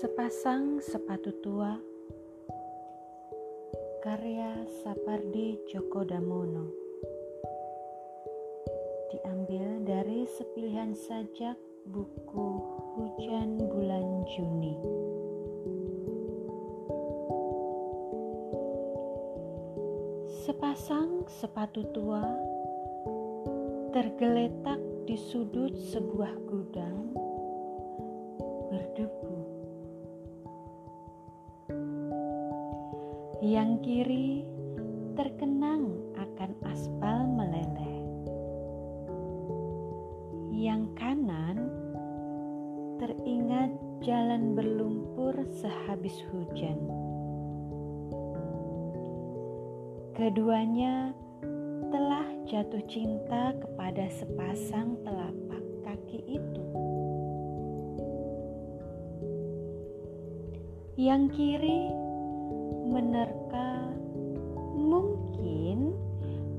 Sepasang sepatu tua. Karya Sapardi Djoko Damono Diambil dari sepilihan sajak buku Hujan Bulan Juni. Sepasang sepatu tua tergeletak di sudut sebuah gudang Yang kiri terkenang akan aspal meleleh. Yang kanan teringat jalan berlumpur sehabis hujan. Keduanya telah jatuh cinta kepada sepasang telapak kaki itu. Yang kiri menerka mungkin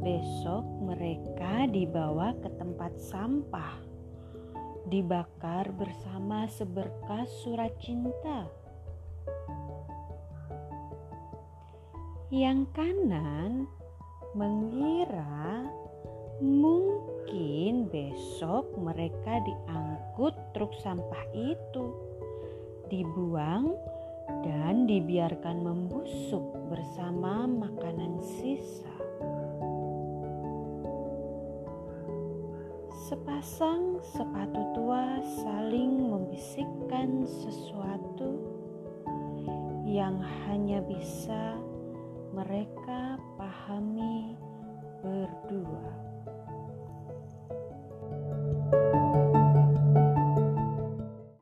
besok mereka dibawa ke tempat sampah dibakar bersama seberkas surat cinta. Yang kanan mengira mungkin besok mereka diangkut truk sampah itu dibuang dan dibiarkan membusuk bersama makanan sisa. Sepasang sepatu tua saling membisikkan sesuatu yang hanya bisa mereka pahami berdua.